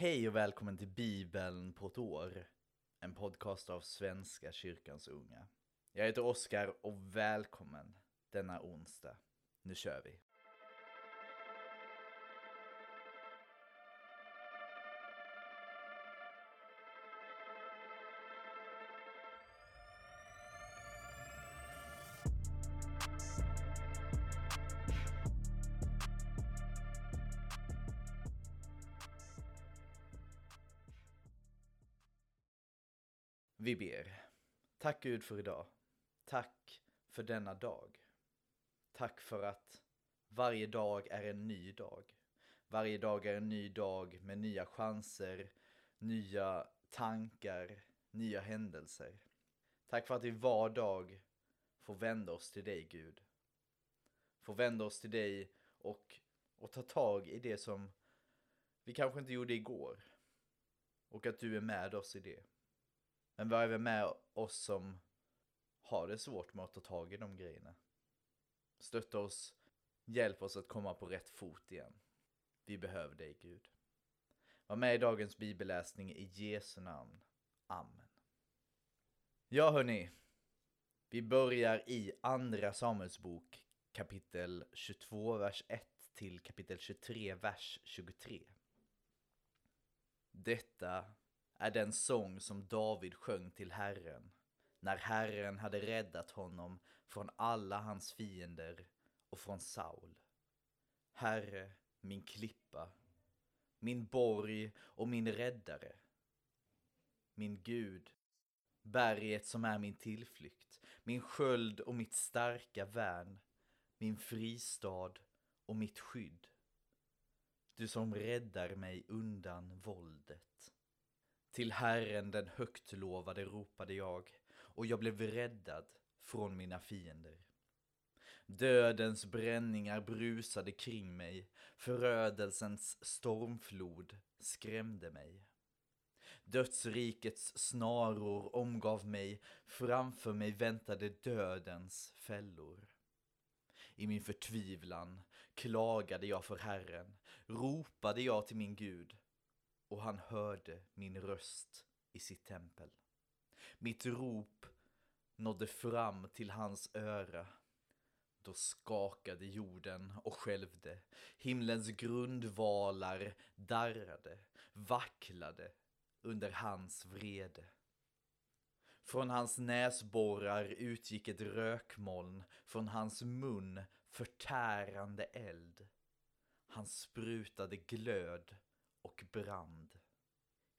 Hej och välkommen till Bibeln på ett år. En podcast av Svenska kyrkans unga. Jag heter Oskar och välkommen denna onsdag. Nu kör vi. Vi ber. Tack Gud för idag. Tack för denna dag. Tack för att varje dag är en ny dag. Varje dag är en ny dag med nya chanser, nya tankar, nya händelser. Tack för att vi var dag får vända oss till dig Gud. Får vända oss till dig och, och ta tag i det som vi kanske inte gjorde igår. Och att du är med oss i det. Men vad är vi med oss som har det svårt med att ta tag i de grejerna? Stötta oss, hjälp oss att komma på rätt fot igen. Vi behöver dig Gud. Var med i dagens bibelläsning i Jesu namn. Amen. Ja hörni, vi börjar i Andra Samuelsbok kapitel 22, vers 1 till kapitel 23, vers 23. Detta är den sång som David sjöng till Herren när Herren hade räddat honom från alla hans fiender och från Saul. Herre, min klippa, min borg och min räddare. Min Gud, berget som är min tillflykt, min sköld och mitt starka värn, min fristad och mitt skydd. Du som räddar mig undan våldet. Till Herren den högt lovade ropade jag, och jag blev räddad från mina fiender. Dödens bränningar brusade kring mig, förödelsens stormflod skrämde mig. Dödsrikets snaror omgav mig, framför mig väntade dödens fällor. I min förtvivlan klagade jag för Herren, ropade jag till min Gud, och han hörde min röst i sitt tempel. Mitt rop nådde fram till hans öra. Då skakade jorden och skälvde. Himlens grundvalar darrade, vacklade under hans vrede. Från hans näsborrar utgick ett rökmoln, från hans mun förtärande eld. Han sprutade glöd och brand.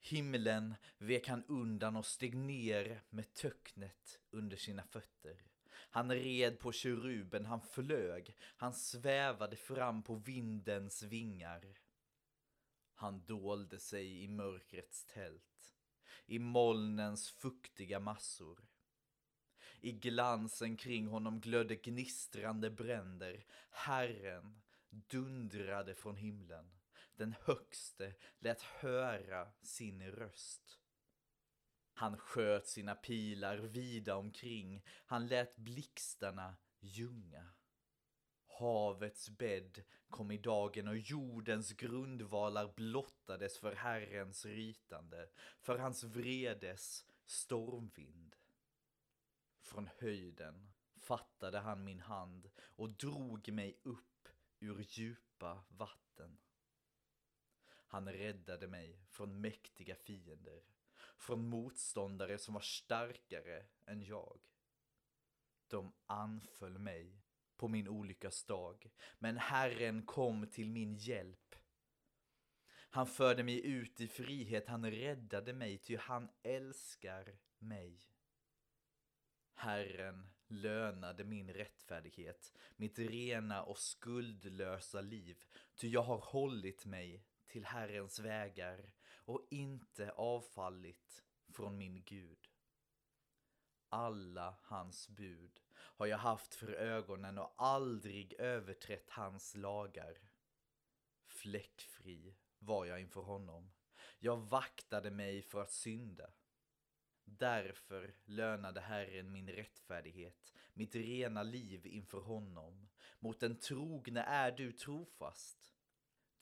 Himlen vek han undan och steg ner med töcknet under sina fötter. Han red på keruben, han flög, han svävade fram på vindens vingar. Han dolde sig i mörkrets tält, i molnens fuktiga massor. I glansen kring honom glödde gnistrande bränder. Herren dundrade från himlen den högste lät höra sin röst. Han sköt sina pilar vida omkring, han lät blixtarna ljunga. Havets bädd kom i dagen och jordens grundvalar blottades för Herrens rytande, för hans vredes stormvind. Från höjden fattade han min hand och drog mig upp ur djupa vatten. Han räddade mig från mäktiga fiender, från motståndare som var starkare än jag. De anföll mig på min olyckas dag, men Herren kom till min hjälp. Han förde mig ut i frihet, han räddade mig, ty han älskar mig. Herren lönade min rättfärdighet, mitt rena och skuldlösa liv, ty jag har hållit mig till Herrens vägar och inte avfallit från min Gud. Alla hans bud har jag haft för ögonen och aldrig överträtt hans lagar. Fläckfri var jag inför honom. Jag vaktade mig för att synda. Därför lönade Herren min rättfärdighet, mitt rena liv inför honom. Mot den trogne är du trofast.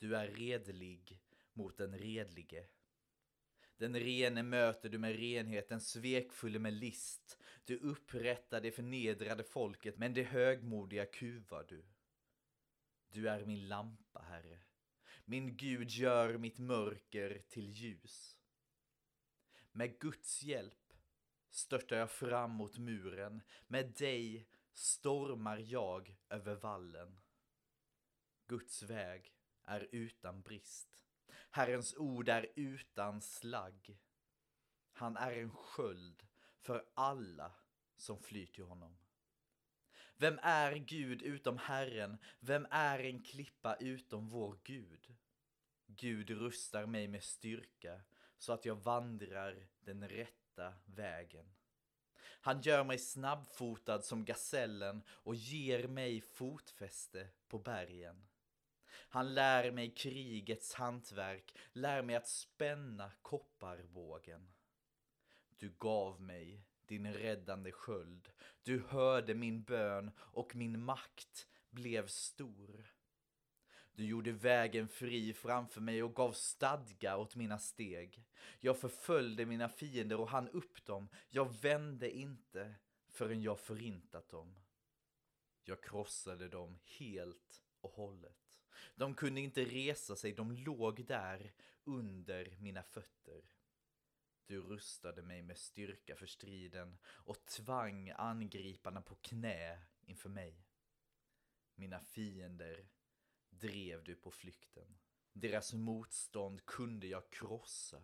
Du är redlig mot den redlige. Den rene möter du med renhet, den svekfulle med list. Du upprättar det förnedrade folket, men det högmodiga kuvar du. Du är min lampa, Herre. Min Gud gör mitt mörker till ljus. Med Guds hjälp störtar jag fram mot muren. Med dig stormar jag över vallen. Guds väg är utan brist. Herrens ord är utan slagg. Han är en sköld för alla som flyr till honom. Vem är Gud utom Herren? Vem är en klippa utom vår Gud? Gud rustar mig med styrka så att jag vandrar den rätta vägen. Han gör mig snabbfotad som gasellen och ger mig fotfäste på bergen. Han lär mig krigets hantverk, lär mig att spänna kopparbågen. Du gav mig din räddande sköld, du hörde min bön och min makt blev stor. Du gjorde vägen fri framför mig och gav stadga åt mina steg. Jag förföljde mina fiender och hann upp dem. Jag vände inte förrän jag förintat dem. Jag krossade dem helt och hållet. De kunde inte resa sig, de låg där under mina fötter. Du rustade mig med styrka för striden och tvang angriparna på knä inför mig. Mina fiender drev du på flykten. Deras motstånd kunde jag krossa.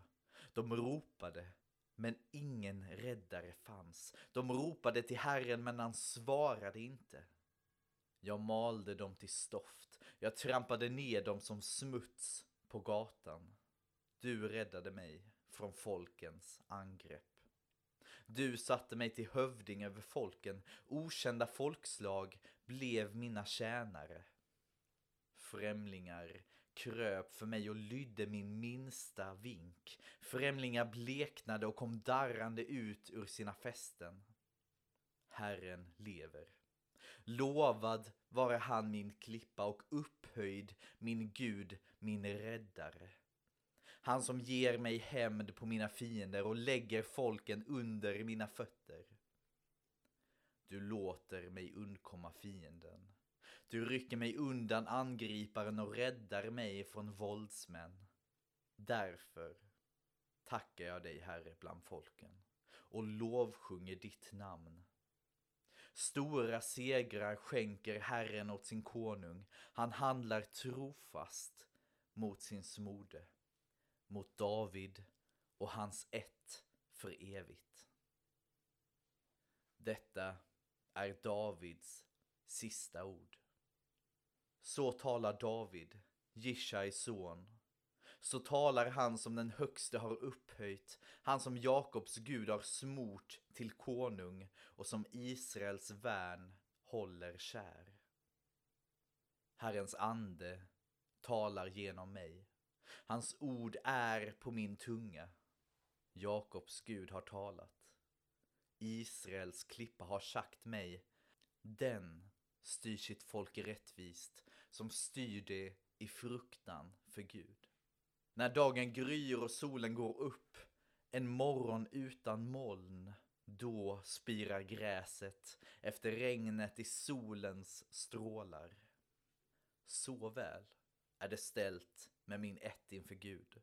De ropade, men ingen räddare fanns. De ropade till Herren, men han svarade inte. Jag malde dem till stoft. Jag trampade ner dem som smuts på gatan. Du räddade mig från folkens angrepp. Du satte mig till hövding över folken. Okända folkslag blev mina tjänare. Främlingar kröp för mig och lydde min minsta vink. Främlingar bleknade och kom darrande ut ur sina fästen. Herren lever. Lovad vare han min klippa och upphöjd min Gud, min räddare. Han som ger mig hämnd på mina fiender och lägger folken under mina fötter. Du låter mig undkomma fienden. Du rycker mig undan angriparen och räddar mig från våldsmän. Därför tackar jag dig, Herre, bland folken och lovsjunger ditt namn. Stora segrar skänker Herren åt sin konung. Han handlar trofast mot sin smorde, mot David och hans ett för evigt. Detta är Davids sista ord. Så talar David, Jishais son. Så talar han som den högste har upphöjt, han som Jakobs Gud har smort till konung och som Israels värn håller kär. Herrens ande talar genom mig. Hans ord är på min tunga. Jakobs Gud har talat. Israels klippa har sagt mig, den styr sitt folk rättvist som styr det i fruktan för Gud. När dagen gryr och solen går upp, en morgon utan moln, då spirar gräset efter regnet i solens strålar. Så väl är det ställt med min ett inför Gud.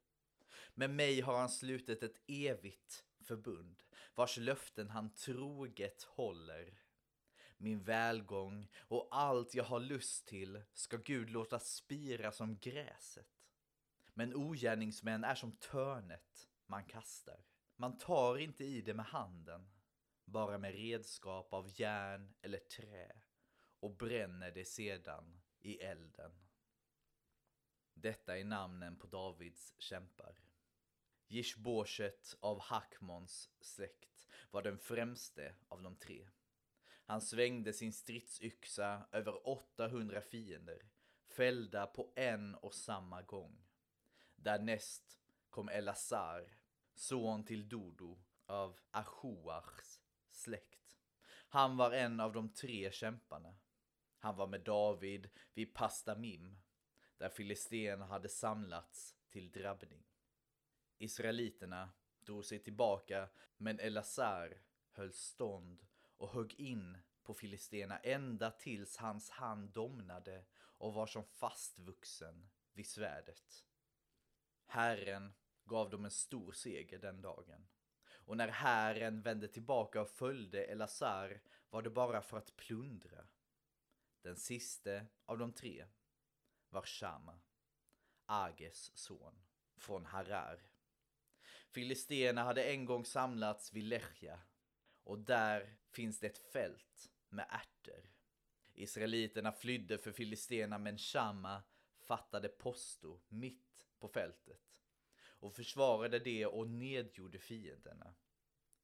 Med mig har han slutit ett evigt förbund, vars löften han troget håller. Min välgång och allt jag har lust till ska Gud låta spira som gräset. Men ogärningsmän är som törnet man kastar. Man tar inte i det med handen, bara med redskap av järn eller trä och bränner det sedan i elden. Detta är namnen på Davids kämpar. Gishboshet av Hakmons släkt var den främste av de tre. Han svängde sin stridsyxa över 800 fiender, fällda på en och samma gång. Därnäst kom Elazar, son till Dodo av Ahuars släkt. Han var en av de tre kämparna. Han var med David vid Pastamim, där filistéerna hade samlats till drabbning. Israeliterna drog sig tillbaka, men Elazar höll stånd och högg in på filistéerna ända tills hans hand domnade och var som fastvuxen vid svärdet. Herren gav dem en stor seger den dagen. Och när hären vände tillbaka och följde Elazar var det bara för att plundra. Den siste av de tre var Shama, Ages son, från Harar. Filisterna hade en gång samlats vid Lechia och där finns det ett fält med ärtor. Israeliterna flydde för Filisterna men Shama fattade posto mitt på fältet och försvarade det och nedgjorde fienderna.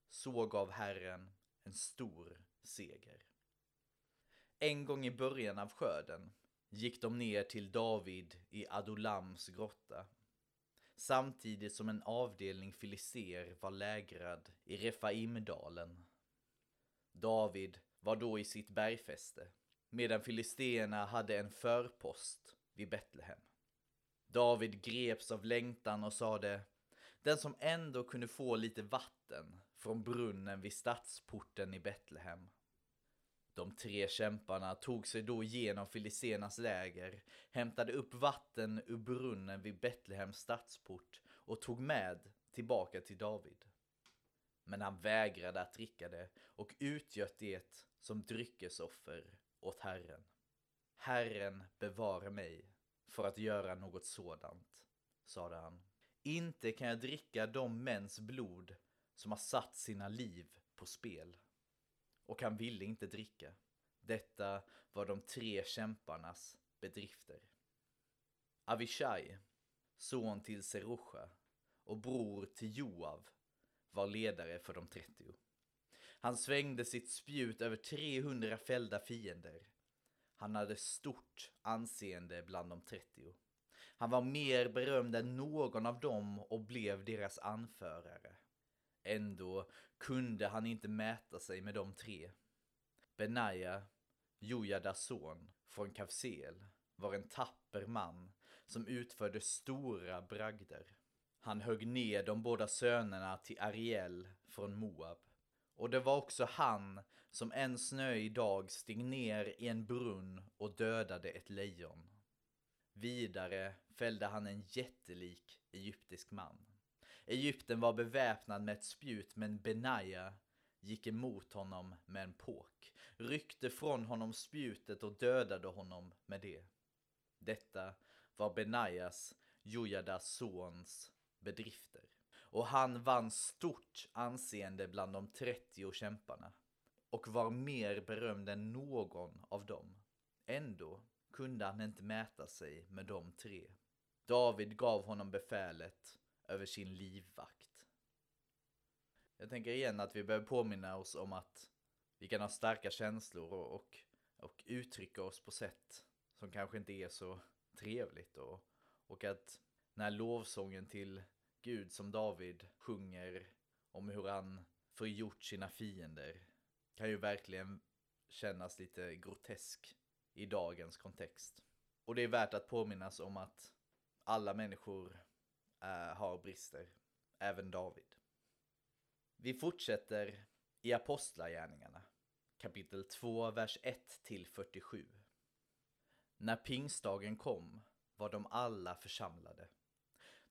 Så gav Herren en stor seger. En gång i början av skörden gick de ner till David i Adolams grotta samtidigt som en avdelning filister var lägrad i Refaimdalen. David var då i sitt bergfäste, medan filisterna hade en förpost vid Betlehem. David greps av längtan och sade, den som ändå kunde få lite vatten från brunnen vid stadsporten i Betlehem. De tre kämparna tog sig då igenom Filisenas läger, hämtade upp vatten ur brunnen vid Betlehems stadsport och tog med tillbaka till David. Men han vägrade att dricka det och utgöt det som dryckesoffer åt Herren. Herren bevare mig för att göra något sådant, sade han. Inte kan jag dricka de mäns blod som har satt sina liv på spel. Och han ville inte dricka. Detta var de tre kämparnas bedrifter. Avishai, son till Serusha och bror till Joav, var ledare för de 30. Han svängde sitt spjut över 300 fällda fiender. Han hade stort anseende bland de 30. Han var mer berömd än någon av dem och blev deras anförare. Ändå kunde han inte mäta sig med de tre. Benaja, Jojadas son från Kafsel, var en tapper man som utförde stora bragder. Han högg ner de båda sönerna till Ariel från Moab. Och det var också han som en snöig dag steg ner i en brunn och dödade ett lejon. Vidare fällde han en jättelik egyptisk man. Egypten var beväpnad med ett spjut men Benaja gick emot honom med en påk, ryckte från honom spjutet och dödade honom med det. Detta var Benajas, Jojadas sons, bedrifter. Och han vann stort anseende bland de 30 kämparna och var mer berömd än någon av dem. Ändå kunde han inte mäta sig med de tre. David gav honom befälet över sin livvakt. Jag tänker igen att vi behöver påminna oss om att vi kan ha starka känslor och, och, och uttrycka oss på sätt som kanske inte är så trevligt och, och att när lovsången till Gud som David sjunger om hur han förgjort sina fiender kan ju verkligen kännas lite grotesk i dagens kontext. Och det är värt att påminnas om att alla människor äh, har brister, även David. Vi fortsätter i Apostlagärningarna, kapitel 2, vers 1 till 47. När pingstdagen kom var de alla församlade.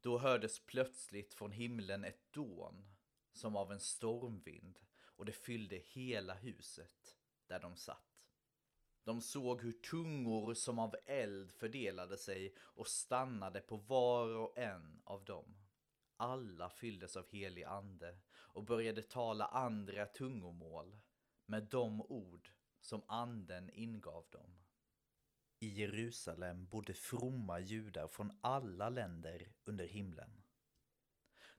Då hördes plötsligt från himlen ett dån som av en stormvind och det fyllde hela huset där de satt. De såg hur tungor som av eld fördelade sig och stannade på var och en av dem. Alla fylldes av helig ande och började tala andra tungomål med de ord som anden ingav dem. I Jerusalem bodde fromma judar från alla länder under himlen.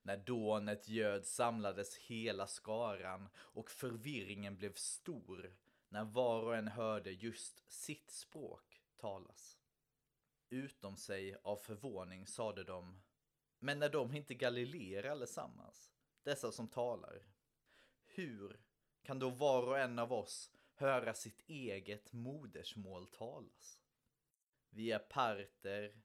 När dånet göd samlades hela skaran och förvirringen blev stor när var och en hörde just sitt språk talas. Utom sig av förvåning sade de, men är de inte galileer allesammans, dessa som talar? Hur kan då var och en av oss höra sitt eget modersmål talas? Vi är parter,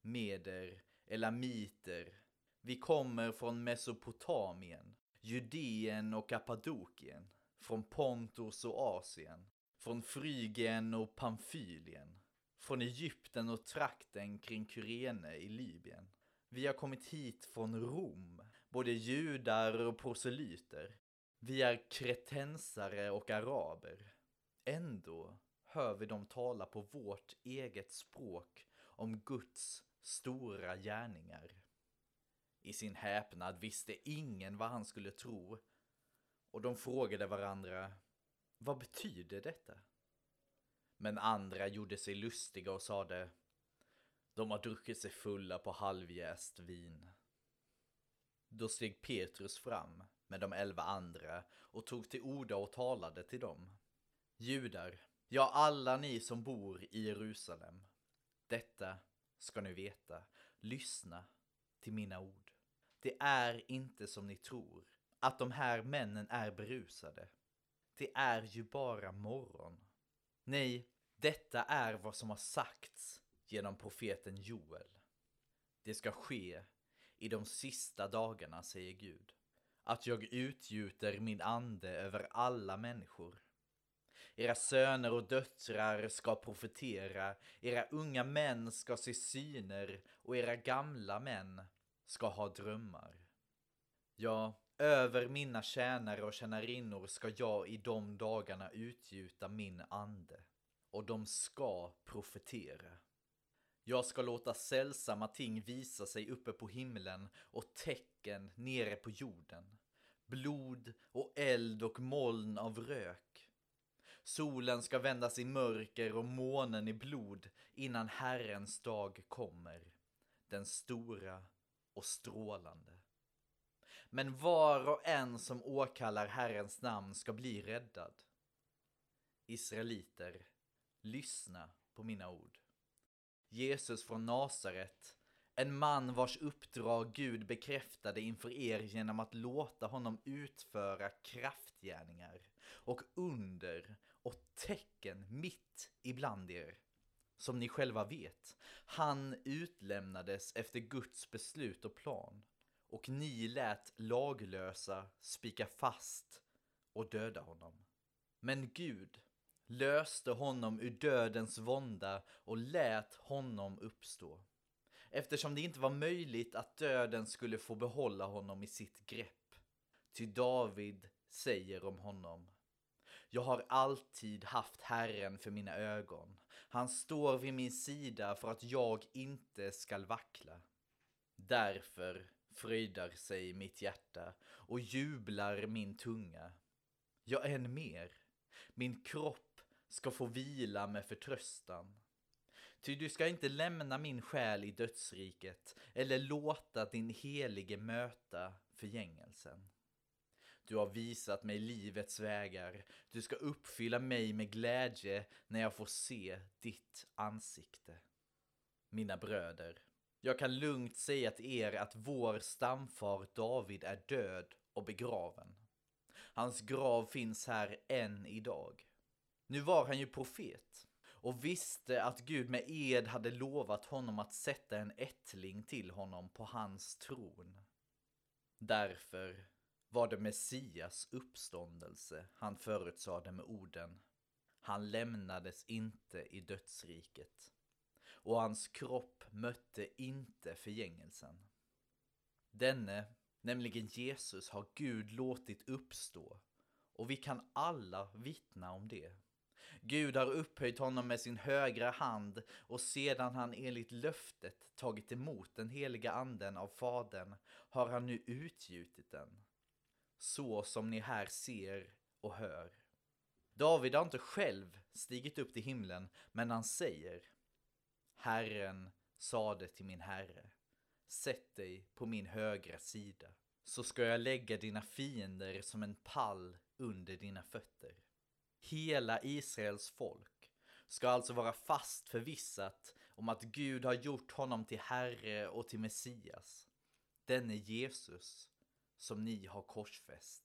meder, elamiter. Vi kommer från Mesopotamien, Judeen och Kappadokien, från Pontus och Asien, från Frygien och Pamfylien, från Egypten och trakten kring Kyrene i Libyen. Vi har kommit hit från Rom, både judar och proselyter. Vi är kretensare och araber. Ändå hör vi dem tala på vårt eget språk om Guds stora gärningar. I sin häpnad visste ingen vad han skulle tro och de frågade varandra, vad betyder detta? Men andra gjorde sig lustiga och sade, de har druckit sig fulla på halvjäst vin. Då steg Petrus fram med de elva andra och tog till orda och talade till dem. Judar, ja alla ni som bor i Jerusalem. Detta ska ni veta. Lyssna till mina ord. Det är inte som ni tror, att de här männen är berusade. Det är ju bara morgon. Nej, detta är vad som har sagts genom profeten Joel. Det ska ske i de sista dagarna, säger Gud, att jag utgjuter min ande över alla människor. Era söner och döttrar ska profetera, era unga män ska se syner och era gamla män ska ha drömmar. Ja, över mina tjänare och tjänarinnor ska jag i de dagarna utgjuta min ande, och de ska profetera. Jag ska låta sällsamma ting visa sig uppe på himlen och tecken nere på jorden. Blod och eld och moln av rök. Solen ska vändas i mörker och månen i blod innan Herrens dag kommer. Den stora och strålande. Men var och en som åkallar Herrens namn ska bli räddad. Israeliter, lyssna på mina ord. Jesus från Nasaret, en man vars uppdrag Gud bekräftade inför er genom att låta honom utföra kraftgärningar och under och tecken mitt ibland er. Som ni själva vet, han utlämnades efter Guds beslut och plan och ni lät laglösa spika fast och döda honom. Men Gud löste honom ur dödens vånda och lät honom uppstå. Eftersom det inte var möjligt att döden skulle få behålla honom i sitt grepp. Ty David säger om honom. Jag har alltid haft Herren för mina ögon. Han står vid min sida för att jag inte skall vackla. Därför fröjdar sig mitt hjärta och jublar min tunga. Ja, än mer. Min kropp ska få vila med förtröstan. Ty du ska inte lämna min själ i dödsriket eller låta din helige möta förgängelsen. Du har visat mig livets vägar, du ska uppfylla mig med glädje när jag får se ditt ansikte. Mina bröder, jag kan lugnt säga till er att vår stamfar David är död och begraven. Hans grav finns här än idag. Nu var han ju profet och visste att Gud med ed hade lovat honom att sätta en ättling till honom på hans tron. Därför var det Messias uppståndelse han förutsade med orden Han lämnades inte i dödsriket och hans kropp mötte inte förgängelsen. Denne, nämligen Jesus, har Gud låtit uppstå och vi kan alla vittna om det. Gud har upphöjt honom med sin högra hand och sedan han enligt löftet tagit emot den heliga anden av Fadern har han nu utgjutit den. Så som ni här ser och hör. David har inte själv stigit upp till himlen, men han säger Herren sade till min herre, sätt dig på min högra sida, så ska jag lägga dina fiender som en pall under dina fötter. Hela Israels folk ska alltså vara fast förvissat om att Gud har gjort honom till Herre och till Messias. Denne Jesus som ni har korsfäst.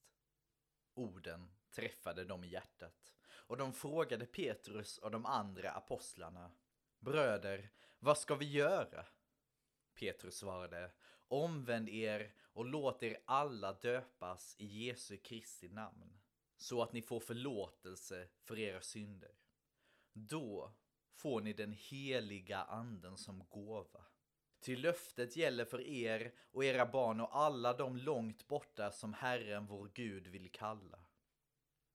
Orden träffade dem i hjärtat och de frågade Petrus och de andra apostlarna Bröder, vad ska vi göra? Petrus svarade, omvänd er och låt er alla döpas i Jesu Kristi namn, så att ni får förlåtelse för era synder. Då får ni den heliga anden som gåva. Till löftet gäller för er och era barn och alla de långt borta som Herren vår Gud vill kalla.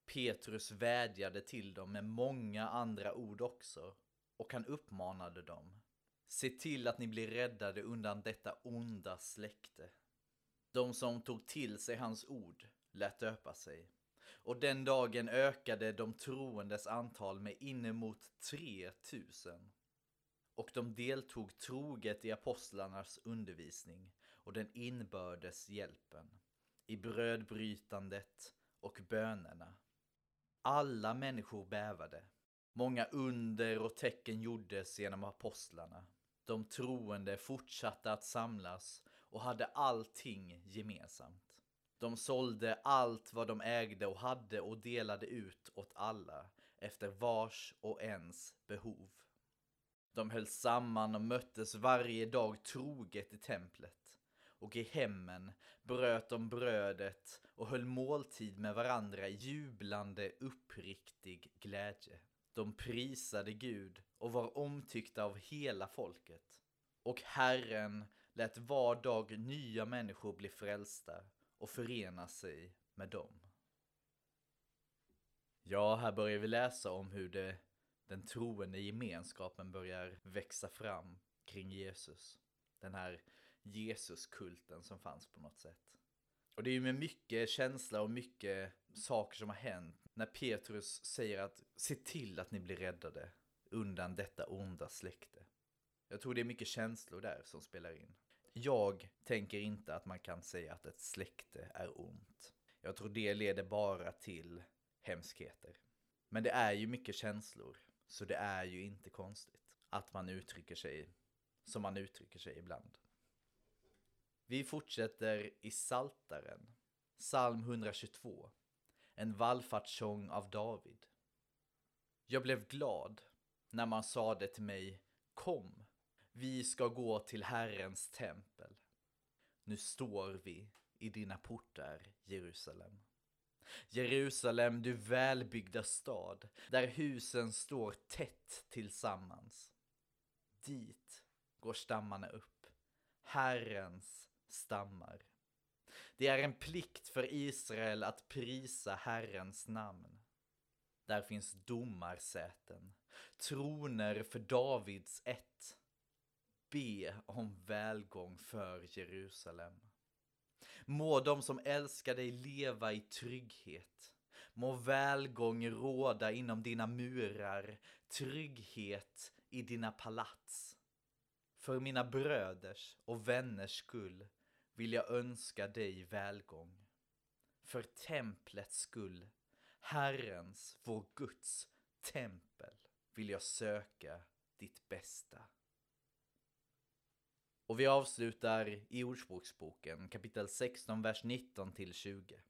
Petrus vädjade till dem med många andra ord också och han uppmanade dem. Se till att ni blir räddade undan detta onda släkte. De som tog till sig hans ord lät döpa sig. Och den dagen ökade de troendes antal med inemot 3000. Och de deltog troget i apostlarnas undervisning och den inbördes hjälpen, i brödbrytandet och bönerna. Alla människor bävade. Många under och tecken gjordes genom apostlarna. De troende fortsatte att samlas och hade allting gemensamt. De sålde allt vad de ägde och hade och delade ut åt alla efter vars och ens behov. De höll samman och möttes varje dag troget i templet och i hemmen bröt de brödet och höll måltid med varandra i jublande uppriktig glädje. De prisade Gud och var omtyckta av hela folket. Och Herren lät var dag nya människor bli frälsta och förena sig med dem. Ja, här börjar vi läsa om hur det, den troende gemenskapen börjar växa fram kring Jesus. Den här Jesuskulten som fanns på något sätt. Och det är ju med mycket känsla och mycket saker som har hänt när Petrus säger att se till att ni blir räddade undan detta onda släkte. Jag tror det är mycket känslor där som spelar in. Jag tänker inte att man kan säga att ett släkte är ont. Jag tror det leder bara till hemskheter. Men det är ju mycket känslor, så det är ju inte konstigt att man uttrycker sig som man uttrycker sig ibland. Vi fortsätter i Saltaren, psalm 122, en vallfartssång av David. Jag blev glad när man sade till mig Kom, vi ska gå till Herrens tempel. Nu står vi i dina portar, Jerusalem. Jerusalem, du välbyggda stad, där husen står tätt tillsammans. Dit går stammarna upp, Herrens stammar. Det är en plikt för Israel att prisa Herrens namn. Där finns domarsäten, troner för Davids ett. Be om välgång för Jerusalem. Må de som älskar dig leva i trygghet. Må välgång råda inom dina murar, trygghet i dina palats. För mina bröders och vänners skull vill jag önska dig välgång. För templets skull, Herrens, vår Guds tempel, vill jag söka ditt bästa. Och vi avslutar i Ordspråksboken kapitel 16, vers 19 till 20.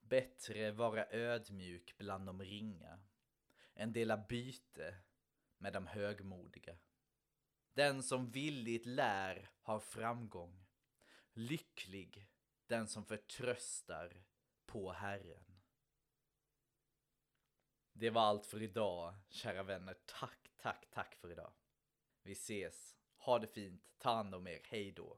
Bättre vara ödmjuk bland de ringa än dela byte med de högmodiga. Den som villigt lär har framgång. Lycklig den som förtröstar på Herren. Det var allt för idag, kära vänner. Tack, tack, tack för idag. Vi ses. Ha det fint. Ta hand om er. Hej då.